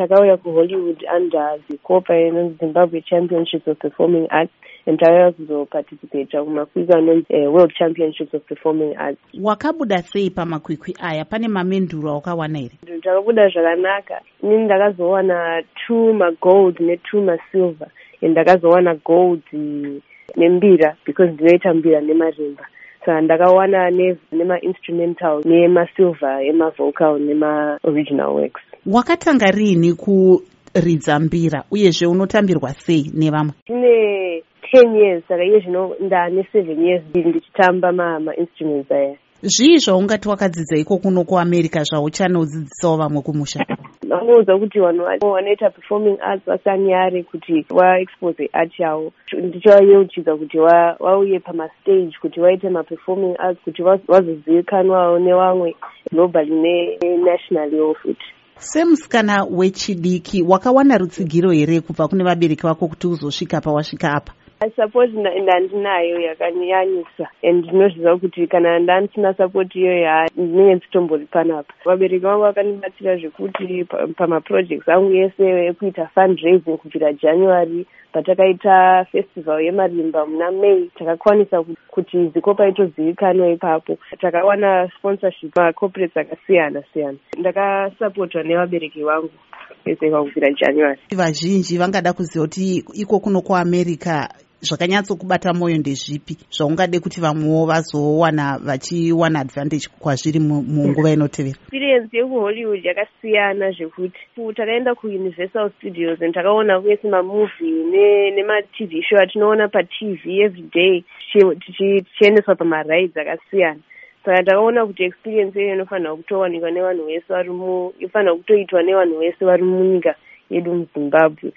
takauya kuhollywood under zikopa inonzi zimbabwe championships of performing arts and takauya kuzoparticipata kumakwikwi anonzi uh, world championships of performing arts. Wakabuda sei pamakwikwi aya? Pane mamenduro awakawana here? Ndakabuda zvakanaka. Inini ndakazowana two magold netwo masilver and ndakazowana gold nembira because ndinoita mbira nemarimba saka ndakawana nemainstrumental nemasilver emavocal nemaoriginal works. Wakatanga riini kuridza mbira uyezve unotambirwa sei nevamwe? Ndine ten years saka iye zvino ndane seven years ndichitamba mainstruments aya. Zvii zvaungati wakadzidza iko kuno kuamerica zvauchanodzidzisawo vamwe kumusha vanoudza kuti vanhu vanoita performing arts vasanyare kuti vaexpose art yavo. Ndichivayeuchidza kuti vauye pamastage kuti vaite maperforming arts kuti vazozivikanwawo nevamwe globally nenationally wo futi semusikana wechidiki wakawana rutsigiro here kubva kune vabereki vako kuti uzosvika pawasvika apa support ndandinayo yakanyanyisa and ndinozviziva kuti kana ndandisina support iyoyo ndinenge ndisitombori panapa vabereki vangu vakandibatsira zvekuti pamaprojects angu ese ekuita fundraising kubvira january patakaita festival yemarimba muna may takakwanisa kuti zikopa itozivikanwa ipapo. Takawana sponsorship macorporates akasiyana siyana. Ndakasapotwa nevabereki vangu ese kubvira january. Vazhinji vangada kuziva kuti iko kuno kuamerica zvakanyatsokubata mwoyo ndezvipi zvaungade kuti vamwewo vazowana vachiwana advantage kwazviri munguva inotevera? Experience yekuhollywood yakasiyana zvekuti takaenda kuuniversal studios and takaona vese mamovie nematv show atinoona patv every day tichiendeswa pamarides akasiyana. Saka takaona kuti experience iyoyo inofanira kutowanikwa nevanhu vese vari mu inofanira kutoitwa nevanhu vese vari munyika yedu muzimbabwe